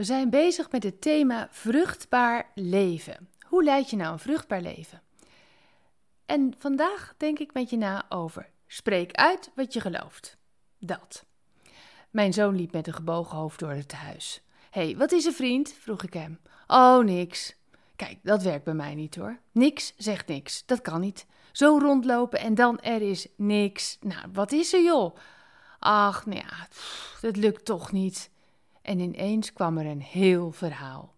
We zijn bezig met het thema vruchtbaar leven. Hoe leid je nou een vruchtbaar leven? En vandaag denk ik met je na over spreek uit wat je gelooft. Dat. Mijn zoon liep met een gebogen hoofd door het huis. Hé, hey, wat is er vriend? vroeg ik hem. Oh, niks. Kijk, dat werkt bij mij niet hoor. Niks zegt niks. Dat kan niet. Zo rondlopen en dan er is niks. Nou, wat is er joh? Ach, nou ja, dat lukt toch niet. En ineens kwam er een heel verhaal.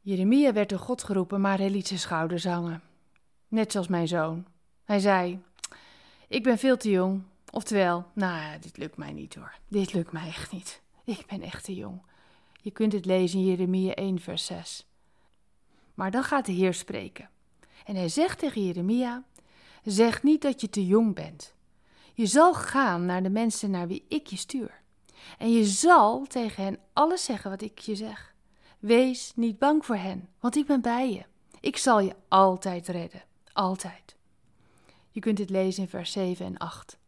Jeremia werd door God geroepen, maar hij liet zijn schouders hangen. Net zoals mijn zoon. Hij zei: Ik ben veel te jong. Oftewel, nou, dit lukt mij niet hoor. Dit lukt mij echt niet. Ik ben echt te jong. Je kunt het lezen in Jeremia 1, vers 6. Maar dan gaat de Heer spreken. En hij zegt tegen Jeremia: Zeg niet dat je te jong bent. Je zal gaan naar de mensen naar wie ik je stuur. En je zal tegen hen alles zeggen wat ik je zeg. Wees niet bang voor hen, want ik ben bij je. Ik zal je altijd redden. Altijd. Je kunt dit lezen in vers 7 en 8.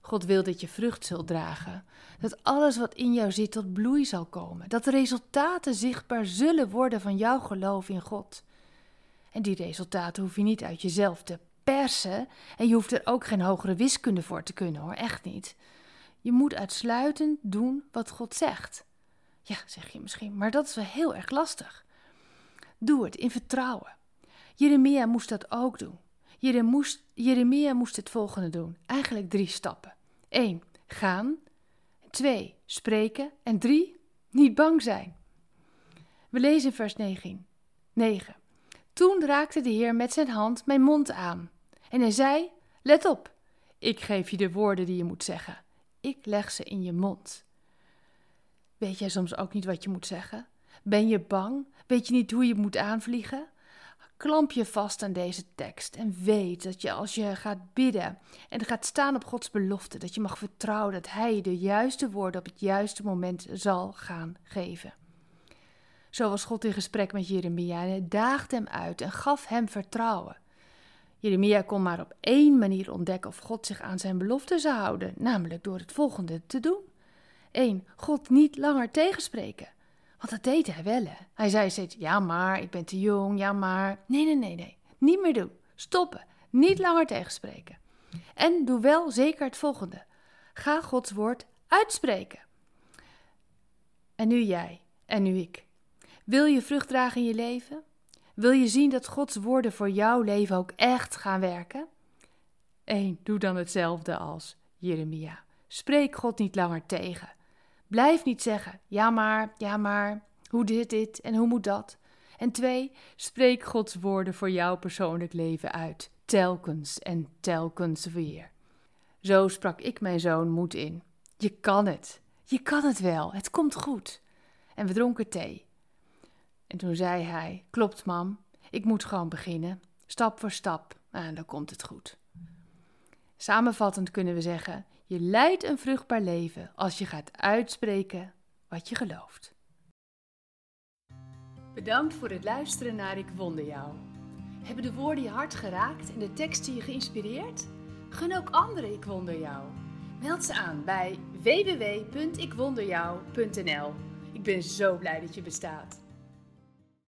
God wil dat je vrucht zult dragen, dat alles wat in jou zit tot bloei zal komen, dat de resultaten zichtbaar zullen worden van jouw geloof in God. En die resultaten hoef je niet uit jezelf te persen en je hoeft er ook geen hogere wiskunde voor te kunnen hoor, echt niet. Je moet uitsluitend doen wat God zegt. Ja, zeg je misschien, maar dat is wel heel erg lastig. Doe het in vertrouwen. Jeremia moest dat ook doen. Jeremia moest het volgende doen. Eigenlijk drie stappen. 1. Gaan. 2. Spreken. En 3. Niet bang zijn. We lezen in vers 9. 9. Toen raakte de Heer met zijn hand mijn mond aan. En hij zei: Let op, ik geef je de woorden die je moet zeggen. Ik leg ze in je mond. Weet jij soms ook niet wat je moet zeggen? Ben je bang? Weet je niet hoe je moet aanvliegen? Klamp je vast aan deze tekst en weet dat je als je gaat bidden en gaat staan op Gods belofte, dat je mag vertrouwen dat Hij de juiste woorden op het juiste moment zal gaan geven. Zo was God in gesprek met Jeremia en hij daagde hem uit en gaf hem vertrouwen. Jeremia kon maar op één manier ontdekken of God zich aan zijn belofte zou houden, namelijk door het volgende te doen. 1. God niet langer tegenspreken. Want dat deed hij wel, hè. Hij zei steeds, ja maar, ik ben te jong, ja maar. Nee, nee, nee, nee. Niet meer doen. Stoppen. Niet langer tegenspreken. En doe wel zeker het volgende. Ga Gods woord uitspreken. En nu jij, en nu ik. Wil je vrucht dragen in je leven? Wil je zien dat Gods woorden voor jouw leven ook echt gaan werken? 1. Doe dan hetzelfde als Jeremia. Spreek God niet langer tegen. Blijf niet zeggen: ja maar, ja maar, hoe dit dit en hoe moet dat? En twee, spreek Gods woorden voor jouw persoonlijk leven uit, telkens en telkens weer. Zo sprak ik mijn zoon moed in. Je kan het, je kan het wel, het komt goed. En we dronken thee. En toen zei hij: Klopt, mam, ik moet gewoon beginnen, stap voor stap, en dan komt het goed. Samenvattend kunnen we zeggen: je leidt een vruchtbaar leven als je gaat uitspreken wat je gelooft. Bedankt voor het luisteren naar Ik Wonder Jou. Hebben de woorden je hart geraakt en de teksten je geïnspireerd? Gun ook anderen Ik Wonder Jou. Meld ze aan bij www.ikwonderjou.nl. Ik ben zo blij dat je bestaat.